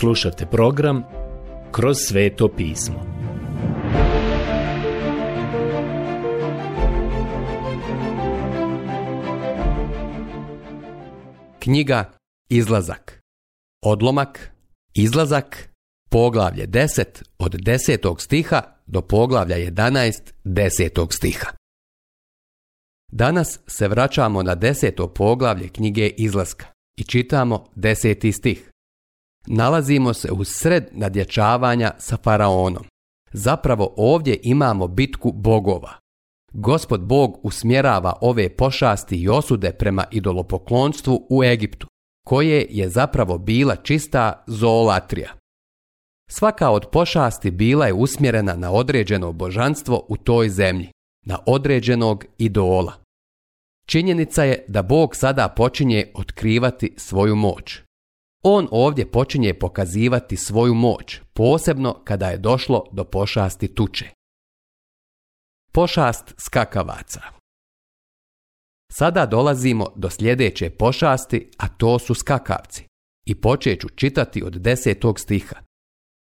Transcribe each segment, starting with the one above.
Slušate program Kroz sveto pismo. Knjiga Izlazak Odlomak Izlazak Poglavlje 10 od 10. stiha do poglavlja 11. 10. stiha Danas se vraćamo na deseto poglavlje knjige Izlaska i čitamo deseti stih. Nalazimo se u sred nadječavanja sa faraonom. Zapravo ovdje imamo bitku bogova. Gospod Bog usmjerava ove pošasti i osude prema idolopoklonstvu u Egiptu, koje je zapravo bila čista zoolatrija. Svaka od pošasti bila je usmjerena na određeno božanstvo u toj zemlji, na određenog idola. Činjenica je da Bog sada počinje otkrivati svoju moć. On ovdje počinje pokazivati svoju moć, posebno kada je došlo do pošasti tuče. Pošast skakavaca Sada dolazimo do sljedeće pošasti, a to su skakavci. I počet ću čitati od desetog stiha.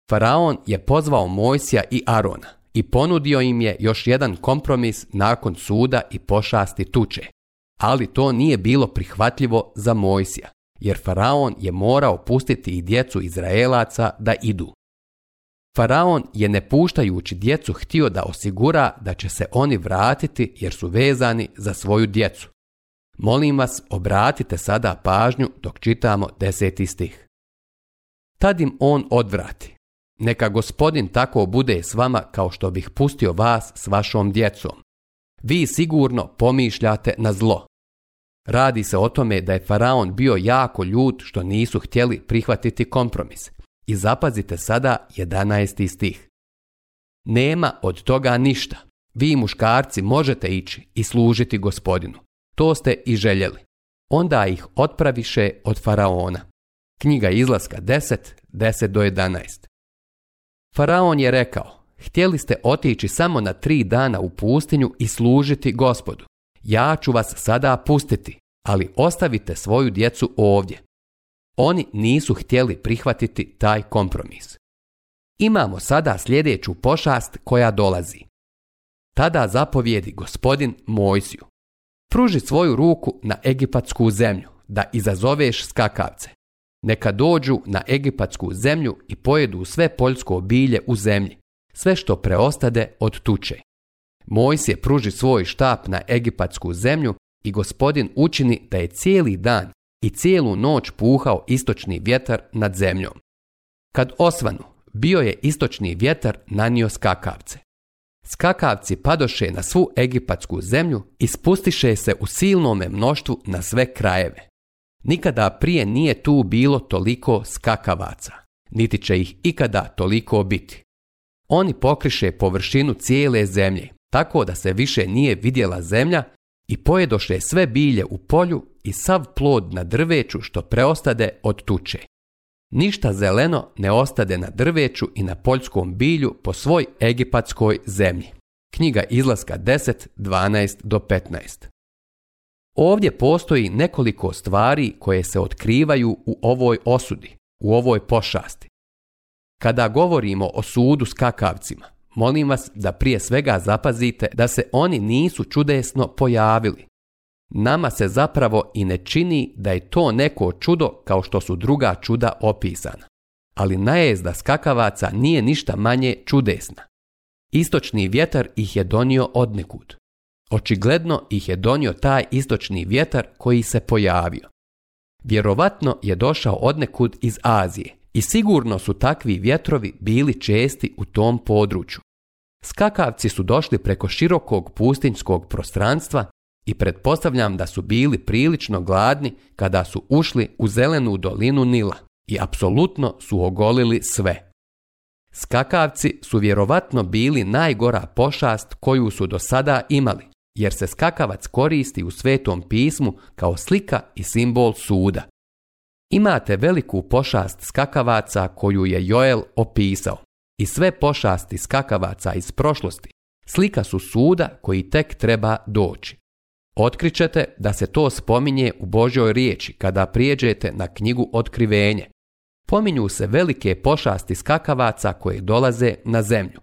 Faraon je pozvao Mojsija i Arona i ponudio im je još jedan kompromis nakon suda i pošasti tuče. Ali to nije bilo prihvatljivo za Mojsija jer Faraon je morao pustiti i djecu Izraelaca da idu. Faraon je ne puštajući djecu htio da osigura da će se oni vratiti jer su vezani za svoju djecu. Molim vas, obratite sada pažnju dok čitamo deseti stih. Tad im on odvrati. Neka gospodin tako bude s vama kao što bih pustio vas s vašom djecom. Vi sigurno pomišljate na zlo. Radi se o tome da je faraon bio jako ljut što nisu htjeli prihvatiti kompromis. I zapazite sada 11. stih. Nema od toga ništa. Vi muškarci možete ići i služiti gospodinu. To ste i željeli. Onda ih otpraviše od faraona. Knjiga izlaska 10, 10 do 11. Faraon je rekao, htjeli ste otići samo na tri dana u pustinju i služiti gospodu ja ću vas sada pustiti, ali ostavite svoju djecu ovdje. Oni nisu htjeli prihvatiti taj kompromis. Imamo sada sljedeću pošast koja dolazi. Tada zapovjedi gospodin Mojsiju. Pruži svoju ruku na egipatsku zemlju, da izazoveš skakavce. Neka dođu na egipatsku zemlju i pojedu sve poljsko bilje u zemlji, sve što preostade od tuče je pruži svoj štap na egipatsku zemlju i gospodin učini da je cijeli dan i cijelu noć puhao istočni vjetar nad zemljom. Kad osvanu, bio je istočni vjetar nanio skakavce. Skakavci padoše na svu egipatsku zemlju i spustiše se u silnome mnoštvu na sve krajeve. Nikada prije nije tu bilo toliko skakavaca, niti će ih ikada toliko biti. Oni pokriše površinu cijele zemlje tako da se više nije vidjela zemlja i pojedoše sve bilje u polju i sav plod na drveću što preostade od tuče. Ništa zeleno ne ostade na drveću i na poljskom bilju po svoj egipatskoj zemlji. Knjiga izlaska 10, do 15. Ovdje postoji nekoliko stvari koje se otkrivaju u ovoj osudi, u ovoj pošasti. Kada govorimo o sudu s kakavcima, Molim vas da prije svega zapazite da se oni nisu čudesno pojavili. Nama se zapravo i ne čini da je to neko čudo kao što su druga čuda opisana. Ali najezda skakavaca nije ništa manje čudesna. Istočni vjetar ih je donio od nekud. Očigledno ih je donio taj istočni vjetar koji se pojavio. Vjerovatno je došao odnekud iz Azije, i sigurno su takvi vjetrovi bili česti u tom području. Skakavci su došli preko širokog pustinjskog prostranstva i pretpostavljam da su bili prilično gladni kada su ušli u zelenu dolinu Nila i apsolutno su ogolili sve. Skakavci su vjerovatno bili najgora pošast koju su do sada imali, jer se skakavac koristi u svetom pismu kao slika i simbol suda. Imate veliku pošast skakavaca koju je Joel opisao. I sve pošasti skakavaca iz prošlosti slika su suda koji tek treba doći. Otkrićete da se to spominje u Božoj riječi kada prijeđete na knjigu Otkrivenje. Pominju se velike pošasti skakavaca koje dolaze na zemlju.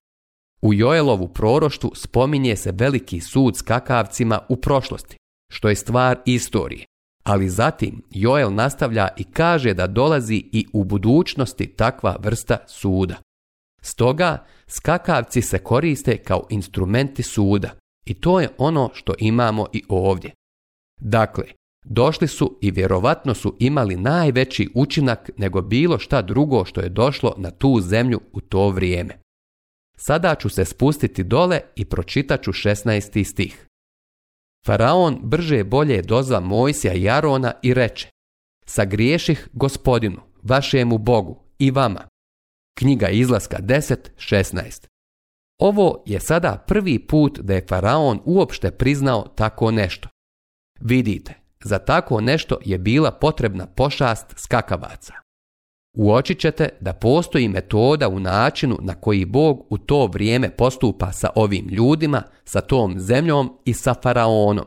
U Joelovu proroštu spominje se veliki sud skakavcima u prošlosti, što je stvar istorije. Ali zatim Joel nastavlja i kaže da dolazi i u budućnosti takva vrsta suda. Stoga skakavci se koriste kao instrumenti suda i to je ono što imamo i ovdje. Dakle, došli su i vjerovatno su imali najveći učinak nego bilo šta drugo što je došlo na tu zemlju u to vrijeme. Sada ću se spustiti dole i pročitat ću 16. stih. Faraon brže bolje dozva Mojsija i Arona i reče Sagriješih gospodinu, vašemu Bogu i vama. Knjiga izlaska 10.16 Ovo je sada prvi put da je Faraon uopšte priznao tako nešto. Vidite, za tako nešto je bila potrebna pošast skakavaca uočit ćete da postoji metoda u načinu na koji Bog u to vrijeme postupa sa ovim ljudima, sa tom zemljom i sa faraonom.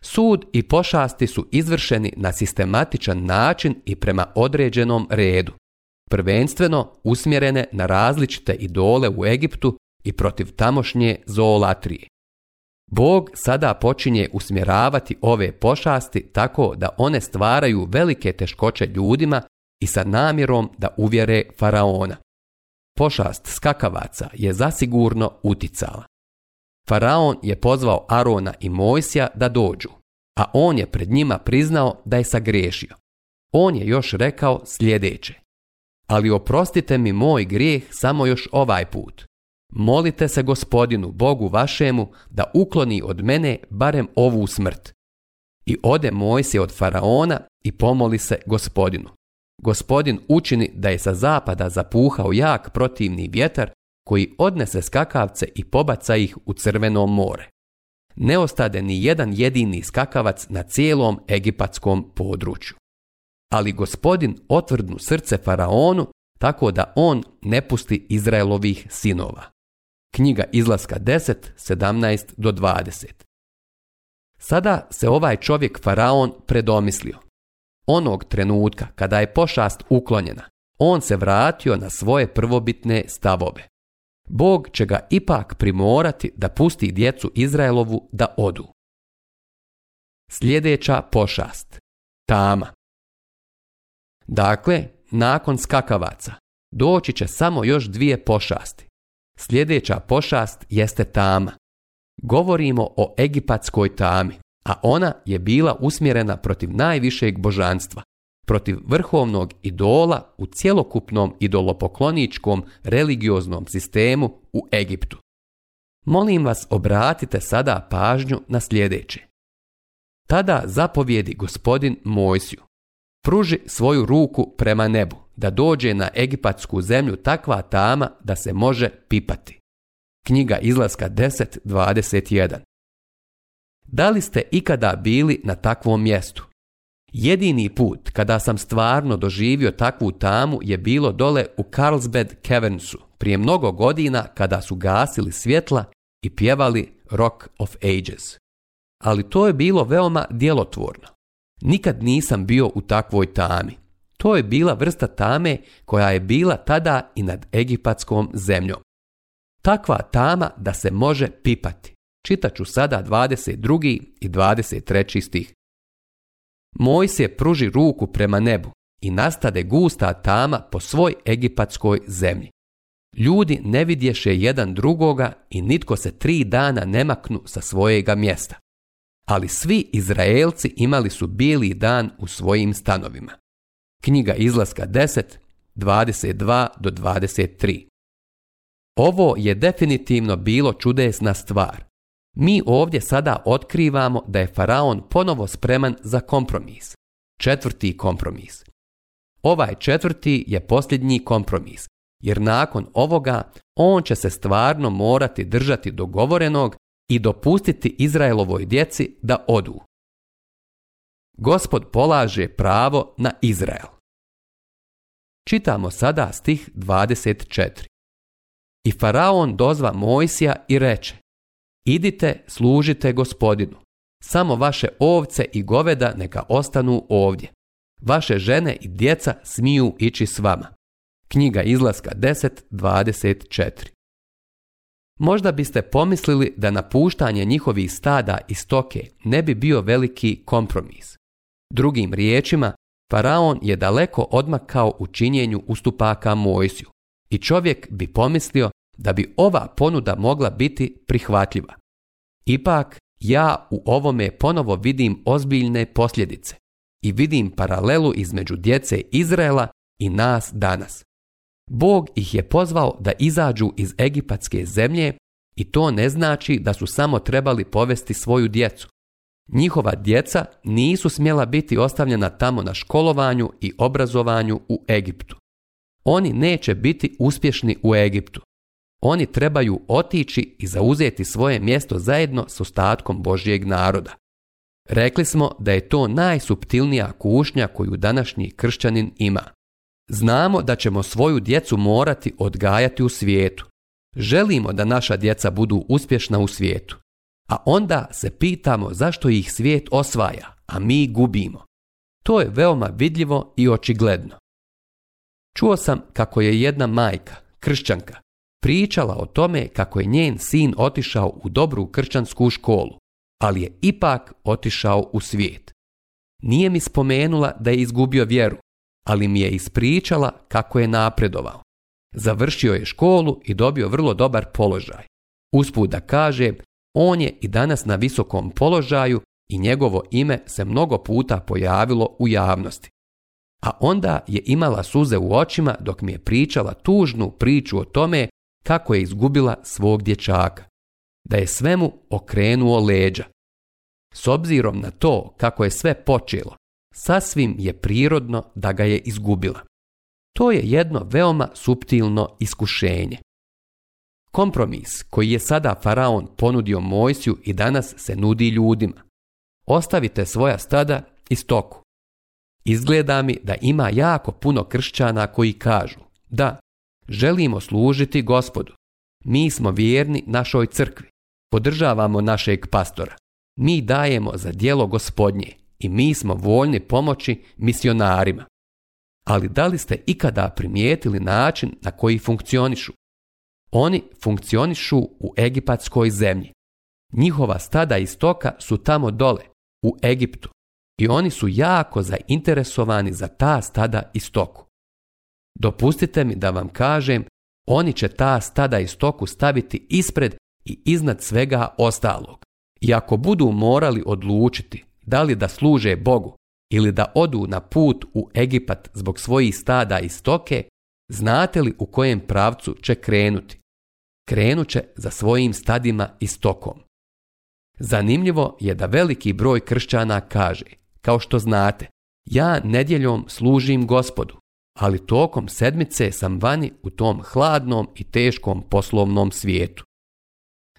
Sud i pošasti su izvršeni na sistematičan način i prema određenom redu, prvenstveno usmjerene na različite idole u Egiptu i protiv tamošnje zoolatrije. Bog sada počinje usmjeravati ove pošasti tako da one stvaraju velike teškoće ljudima i sa namjerom da uvjere faraona. Pošast skakavaca je zasigurno uticala. Faraon je pozvao Arona i Mojsija da dođu, a on je pred njima priznao da je sagriješio. On je još rekao sljedeće. Ali oprostite mi moj grijeh samo još ovaj put. Molite se gospodinu Bogu vašemu da ukloni od mene barem ovu smrt. I ode Mojsije od faraona i pomoli se gospodinu gospodin učini da je sa zapada zapuhao jak protivni vjetar koji odnese skakavce i pobaca ih u crveno more. Ne ostade ni jedan jedini skakavac na cijelom egipatskom području. Ali gospodin otvrdnu srce faraonu tako da on ne pusti Izraelovih sinova. Knjiga izlaska 10, do 20. Sada se ovaj čovjek faraon predomislio onog trenutka kada je pošast uklonjena, on se vratio na svoje prvobitne stavove. Bog će ga ipak primorati da pusti djecu Izraelovu da odu. Sljedeća pošast. Tama. Dakle, nakon skakavaca, doći će samo još dvije pošasti. Sljedeća pošast jeste tama. Govorimo o egipatskoj tami a ona je bila usmjerena protiv najvišeg božanstva, protiv vrhovnog idola u cjelokupnom idolopokloničkom religioznom sistemu u Egiptu. Molim vas obratite sada pažnju na sljedeće. Tada zapovjedi gospodin Mojsiju. Pruži svoju ruku prema nebu, da dođe na egipatsku zemlju takva tama da se može pipati. Knjiga izlaska 10.21 da li ste ikada bili na takvom mjestu? Jedini put kada sam stvarno doživio takvu tamu je bilo dole u Carlsbad Cavernsu prije mnogo godina kada su gasili svjetla i pjevali Rock of Ages. Ali to je bilo veoma djelotvorno. Nikad nisam bio u takvoj tami. To je bila vrsta tame koja je bila tada i nad egipatskom zemljom. Takva tama da se može pipati ću sada 22. i 23. stih. Moj se pruži ruku prema nebu i nastade gusta tama po svoj egipatskoj zemlji. Ljudi ne vidješe jedan drugoga i nitko se tri dana ne maknu sa svojega mjesta. Ali svi Izraelci imali su bili dan u svojim stanovima. Knjiga izlaska 10, 22 do 23. Ovo je definitivno bilo čudesna stvar, mi ovdje sada otkrivamo da je faraon ponovo spreman za kompromis. Četvrti kompromis. Ovaj četvrti je posljednji kompromis, jer nakon ovoga on će se stvarno morati držati dogovorenog i dopustiti Izraelovoj djeci da odu. Gospod polaže pravo na Izrael. Čitamo sada stih 24. I faraon dozva Mojsija i reče Idite, služite gospodinu. Samo vaše ovce i goveda neka ostanu ovdje. Vaše žene i djeca smiju ići s vama. Knjiga izlaska 10.24 Možda biste pomislili da napuštanje njihovih stada i stoke ne bi bio veliki kompromis. Drugim riječima, Faraon je daleko odmakao u činjenju ustupaka Mojsiju i čovjek bi pomislio da bi ova ponuda mogla biti prihvatljiva. Ipak, ja u ovome ponovo vidim ozbiljne posljedice i vidim paralelu između djece Izraela i nas danas. Bog ih je pozvao da izađu iz egipatske zemlje i to ne znači da su samo trebali povesti svoju djecu. Njihova djeca nisu smjela biti ostavljena tamo na školovanju i obrazovanju u Egiptu. Oni neće biti uspješni u Egiptu. Oni trebaju otići i zauzeti svoje mjesto zajedno s ostatkom Božijeg naroda. Rekli smo da je to najsuptilnija kušnja koju današnji kršćanin ima. Znamo da ćemo svoju djecu morati odgajati u svijetu. Želimo da naša djeca budu uspješna u svijetu. A onda se pitamo zašto ih svijet osvaja, a mi gubimo. To je veoma vidljivo i očigledno. Čuo sam kako je jedna majka, kršćanka, pričala o tome kako je njen sin otišao u dobru kršćansku školu, ali je ipak otišao u svijet. Nije mi spomenula da je izgubio vjeru, ali mi je ispričala kako je napredovao. Završio je školu i dobio vrlo dobar položaj. Usput da kaže, on je i danas na visokom položaju i njegovo ime se mnogo puta pojavilo u javnosti. A onda je imala suze u očima dok mi je pričala tužnu priču o tome kako je izgubila svog dječaka, da je svemu okrenuo leđa. S obzirom na to kako je sve počelo, sasvim je prirodno da ga je izgubila. To je jedno veoma suptilno iskušenje. Kompromis koji je sada faraon ponudio Mojsiju i danas se nudi ljudima. Ostavite svoja stada i stoku. Izgleda mi da ima jako puno kršćana koji kažu, da, Želimo služiti gospodu. Mi smo vjerni našoj crkvi. Podržavamo našeg pastora. Mi dajemo za dijelo gospodnje i mi smo voljni pomoći misionarima. Ali da li ste ikada primijetili način na koji funkcionišu? Oni funkcionišu u egipatskoj zemlji. Njihova stada i stoka su tamo dole, u Egiptu. I oni su jako zainteresovani za ta stada i stoku. Dopustite mi da vam kažem, oni će ta stada i stoku staviti ispred i iznad svega ostalog. I ako budu morali odlučiti da li da služe Bogu ili da odu na put u Egipat zbog svojih stada i stoke, znate li u kojem pravcu će krenuti? Krenut će za svojim stadima i stokom. Zanimljivo je da veliki broj kršćana kaže, kao što znate, ja nedjeljom služim gospodu, ali tokom sedmice sam vani u tom hladnom i teškom poslovnom svijetu.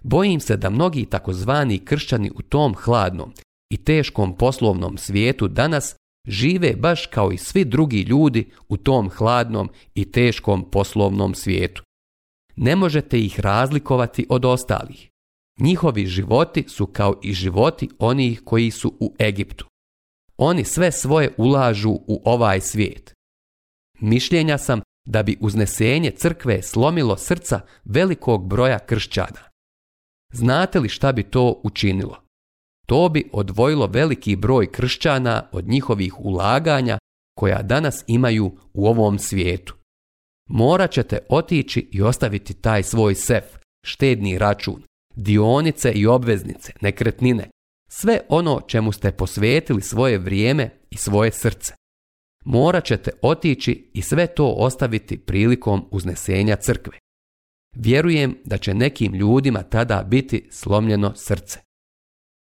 Bojim se da mnogi takozvani kršćani u tom hladnom i teškom poslovnom svijetu danas žive baš kao i svi drugi ljudi u tom hladnom i teškom poslovnom svijetu. Ne možete ih razlikovati od ostalih. Njihovi životi su kao i životi onih koji su u Egiptu. Oni sve svoje ulažu u ovaj svijet mišljenja sam da bi uznesenje crkve slomilo srca velikog broja kršćana. Znate li šta bi to učinilo? To bi odvojilo veliki broj kršćana od njihovih ulaganja koja danas imaju u ovom svijetu. Morat ćete otići i ostaviti taj svoj sef, štedni račun, dionice i obveznice, nekretnine, sve ono čemu ste posvetili svoje vrijeme i svoje srce morat ćete otići i sve to ostaviti prilikom uznesenja crkve. Vjerujem da će nekim ljudima tada biti slomljeno srce.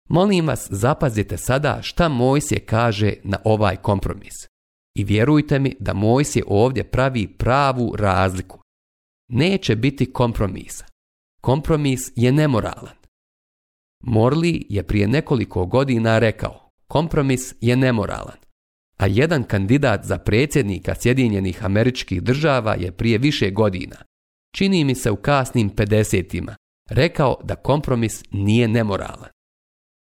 Molim vas zapazite sada šta Mojsije kaže na ovaj kompromis. I vjerujte mi da Mojsije ovdje pravi pravu razliku. Neće biti kompromisa. Kompromis je nemoralan. Morli je prije nekoliko godina rekao, kompromis je nemoralan a jedan kandidat za predsjednika Sjedinjenih američkih država je prije više godina, čini mi se u kasnim 50-ima, rekao da kompromis nije nemoralan.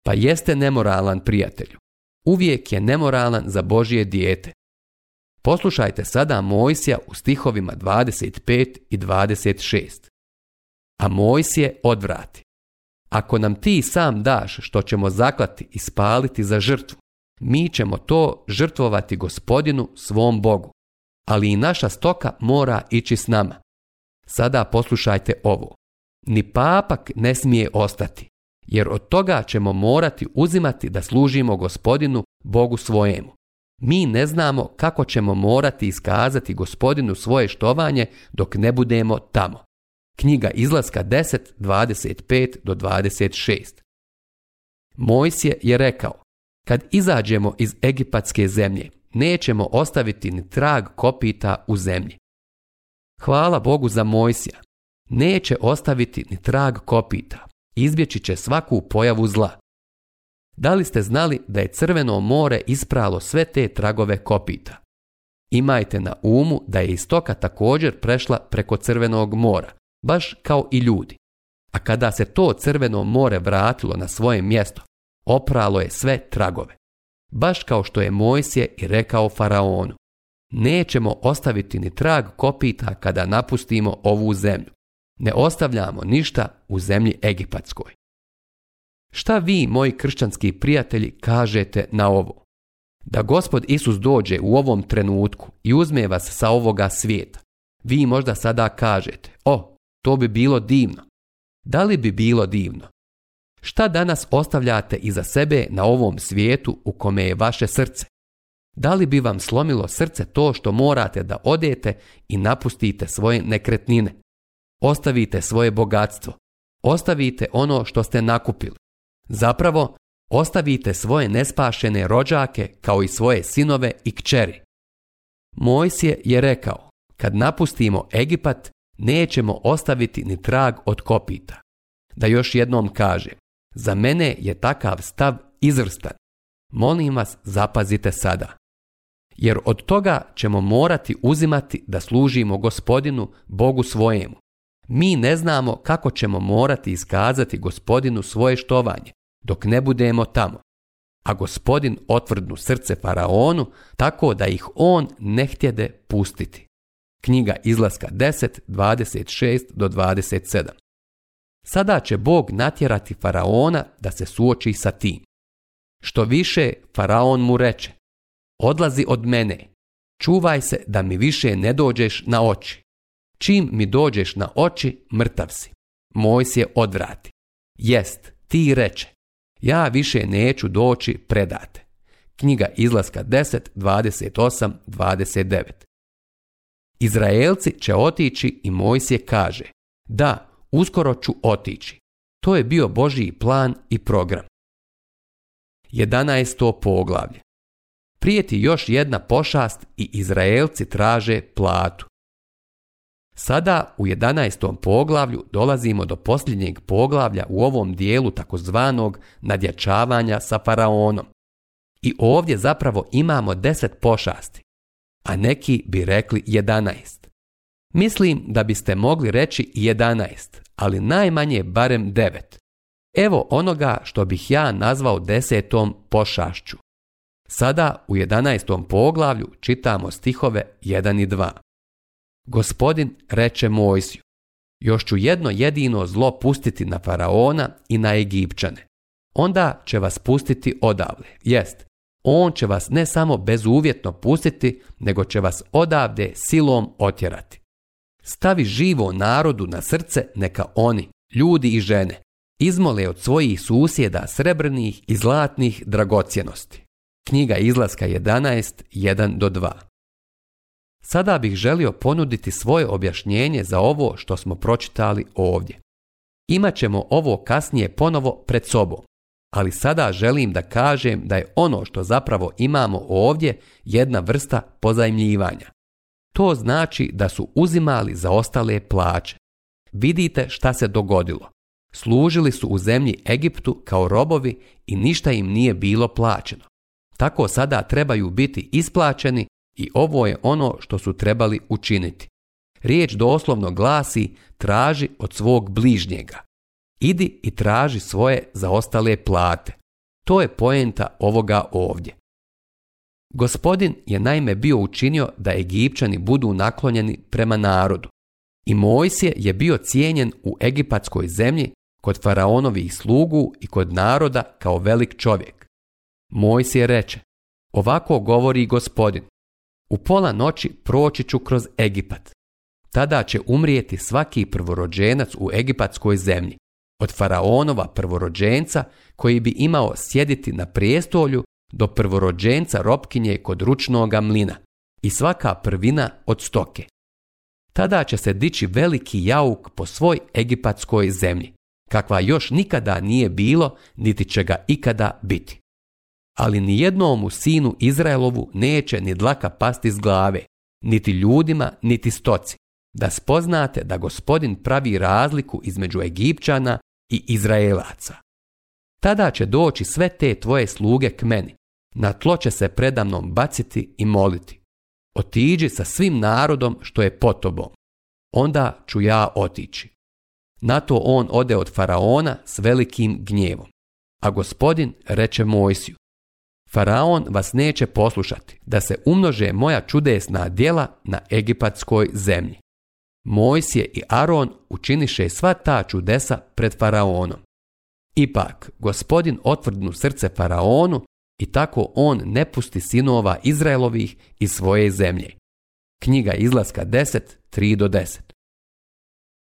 Pa jeste nemoralan prijatelju. Uvijek je nemoralan za Božje dijete. Poslušajte sada Mojsija u stihovima 25 i 26. A Mojsije odvrati. Ako nam ti sam daš što ćemo zaklati i spaliti za žrtvu, mi ćemo to žrtvovati gospodinu svom Bogu, ali i naša stoka mora ići s nama. Sada poslušajte ovo. Ni papak ne smije ostati, jer od toga ćemo morati uzimati da služimo gospodinu Bogu svojemu. Mi ne znamo kako ćemo morati iskazati gospodinu svoje štovanje dok ne budemo tamo. Knjiga izlaska 1025 do 26. Mojsije je rekao, kad izađemo iz egipatske zemlje, nećemo ostaviti ni trag kopita u zemlji. Hvala Bogu za Mojsija. Neće ostaviti ni trag kopita. Izbjeći će svaku pojavu zla. Da li ste znali da je Crveno more ispralo sve te tragove kopita? Imajte na umu da je istoka također prešla preko Crvenog mora, baš kao i ljudi. A kada se to Crveno more vratilo na svoje mjesto, Opralo je sve tragove. Baš kao što je Mojsije i rekao faraonu. Nećemo ostaviti ni trag kopita kada napustimo ovu zemlju. Ne ostavljamo ništa u zemlji Egipatskoj. Šta vi, moji kršćanski prijatelji, kažete na ovo? Da gospod Isus dođe u ovom trenutku i uzme vas sa ovoga svijeta. Vi možda sada kažete, o, to bi bilo divno. Da li bi bilo divno? Šta danas ostavljate iza sebe na ovom svijetu u kome je vaše srce? Da li bi vam slomilo srce to što morate da odete i napustite svoje nekretnine? Ostavite svoje bogatstvo. Ostavite ono što ste nakupili. Zapravo, ostavite svoje nespašene rođake kao i svoje sinove i kćeri. Mojsije je rekao, kad napustimo Egipat, nećemo ostaviti ni trag od kopita. Da još jednom kaže, za mene je takav stav izvrstan. Molim vas, zapazite sada. Jer od toga ćemo morati uzimati da služimo gospodinu, Bogu svojemu. Mi ne znamo kako ćemo morati iskazati gospodinu svoje štovanje, dok ne budemo tamo. A gospodin otvrdnu srce faraonu, tako da ih on ne htjede pustiti. Knjiga izlaska 10, 26 do 27. Sada će Bog natjerati faraona da se suoči sa tim. Što više, faraon mu reče, odlazi od mene, čuvaj se da mi više ne dođeš na oči. Čim mi dođeš na oči, mrtav si. Moj je odvrati. Jest, ti reče, ja više neću doći predate. Knjiga izlaska 10, 28, Izraelci će otići i Mojsije kaže, da, uskoro ću otići. To je bio Božiji plan i program. 11. poglavlje Prijeti još jedna pošast i Izraelci traže platu. Sada u 11. poglavlju dolazimo do posljednjeg poglavlja u ovom dijelu takozvanog nadjačavanja sa faraonom. I ovdje zapravo imamo 10 pošasti, a neki bi rekli 11. Mislim da biste mogli reći 11, ali najmanje barem devet. Evo onoga što bih ja nazvao desetom pošašću. Sada u 11. poglavlju čitamo stihove 1 i 2. Gospodin reče Mojsiju, još ću jedno jedino zlo pustiti na faraona i na Egipćane. Onda će vas pustiti odavde, jest, on će vas ne samo bezuvjetno pustiti, nego će vas odavde silom otjerati. Stavi živo narodu na srce neka oni, ljudi i žene, izmole od svojih susjeda srebrnih i zlatnih dragocjenosti. Knjiga izlaska 111 do 2. Sada bih želio ponuditi svoje objašnjenje za ovo što smo pročitali ovdje. Imaćemo ovo kasnije ponovo pred sobom, ali sada želim da kažem da je ono što zapravo imamo ovdje jedna vrsta pozajmljivanja. To znači da su uzimali zaostale plaće. Vidite šta se dogodilo. Služili su u zemlji Egiptu kao robovi i ništa im nije bilo plaćeno. Tako sada trebaju biti isplaćeni i ovo je ono što su trebali učiniti. Riječ doslovno glasi traži od svog bližnjega. Idi i traži svoje zaostale plate. To je poenta ovoga ovdje. Gospodin je naime bio učinio da Egipćani budu naklonjeni prema narodu. I Mojsije je bio cijenjen u egipatskoj zemlji kod faraonovih slugu i kod naroda kao velik čovjek. Mojsije reče, ovako govori gospodin, u pola noći proći ću kroz Egipat. Tada će umrijeti svaki prvorođenac u egipatskoj zemlji, od faraonova prvorođenca koji bi imao sjediti na prijestolju do prvorođenca ropkinje kod ručnoga mlina i svaka prvina od stoke. Tada će se dići veliki jauk po svoj egipatskoj zemlji, kakva još nikada nije bilo, niti će ga ikada biti. Ali ni jednomu sinu Izraelovu neće ni dlaka pasti s glave, niti ljudima, niti stoci, da spoznate da gospodin pravi razliku između Egipćana i Izraelaca. Tada će doći sve te tvoje sluge k meni na tlo će se predamnom baciti i moliti. Otiđi sa svim narodom što je po Onda ću ja otići. Na to on ode od faraona s velikim gnjevom. A gospodin reče Mojsiju. Faraon vas neće poslušati da se umnože moja čudesna djela na egipatskoj zemlji. Mojsije i Aron učiniše sva ta čudesa pred faraonom. Ipak, gospodin otvrdnu srce faraonu i tako on ne pusti sinova Izraelovih iz svoje zemlje. Knjiga izlaska 103 do 10.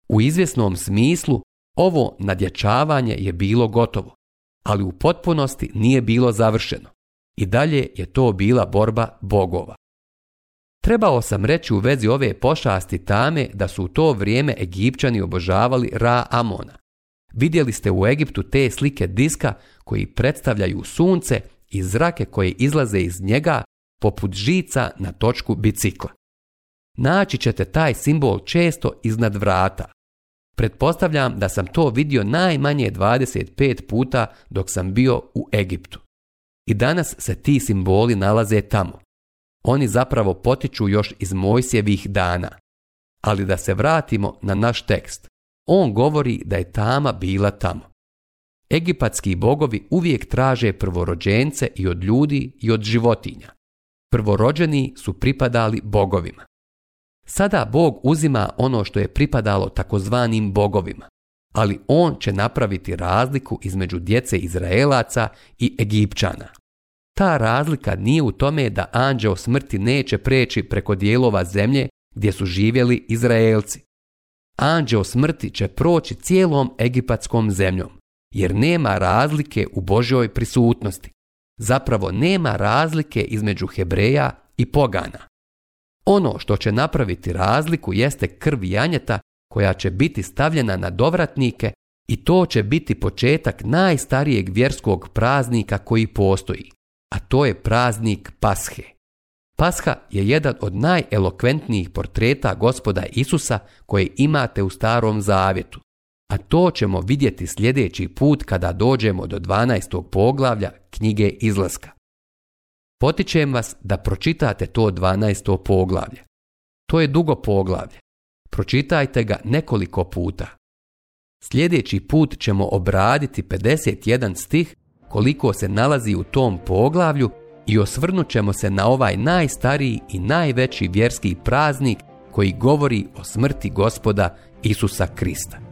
U izvjesnom smislu ovo nadječavanje je bilo gotovo, ali u potpunosti nije bilo završeno. I dalje je to bila borba bogova. Trebao sam reći u vezi ove pošasti tame da su u to vrijeme Egipćani obožavali Ra Amona. Vidjeli ste u Egiptu te slike diska koji predstavljaju sunce i zrake koje izlaze iz njega poput žica na točku bicikla. Naći ćete taj simbol često iznad vrata. Pretpostavljam da sam to vidio najmanje 25 puta dok sam bio u Egiptu. I danas se ti simboli nalaze tamo. Oni zapravo potiču još iz Mojsjevih dana. Ali da se vratimo na naš tekst. On govori da je tama bila tamo. Egipatski bogovi uvijek traže prvorođence i od ljudi i od životinja. Prvorođeni su pripadali bogovima. Sada Bog uzima ono što je pripadalo takozvanim bogovima, ali on će napraviti razliku između djece Izraelaca i Egipćana. Ta razlika nije u tome da anđeo smrti neće preći preko dijelova zemlje gdje su živjeli Izraelci. Anđeo smrti će proći cijelom egipatskom zemljom jer nema razlike u Božoj prisutnosti. Zapravo nema razlike između Hebreja i pogana. Ono što će napraviti razliku jeste krv janjeta koja će biti stavljena na dovratnike i to će biti početak najstarijeg vjerskog praznika koji postoji, a to je praznik Pashe. Pasha je jedan od najelokventnijih portreta gospoda Isusa koje imate u starom zavjetu a to ćemo vidjeti sljedeći put kada dođemo do 12. poglavlja knjige izlaska. Potičem vas da pročitate to 12. poglavlje. To je dugo poglavlje. Pročitajte ga nekoliko puta. Sljedeći put ćemo obraditi 51 stih koliko se nalazi u tom poglavlju i osvrnut ćemo se na ovaj najstariji i najveći vjerski praznik koji govori o smrti gospoda Isusa Krista.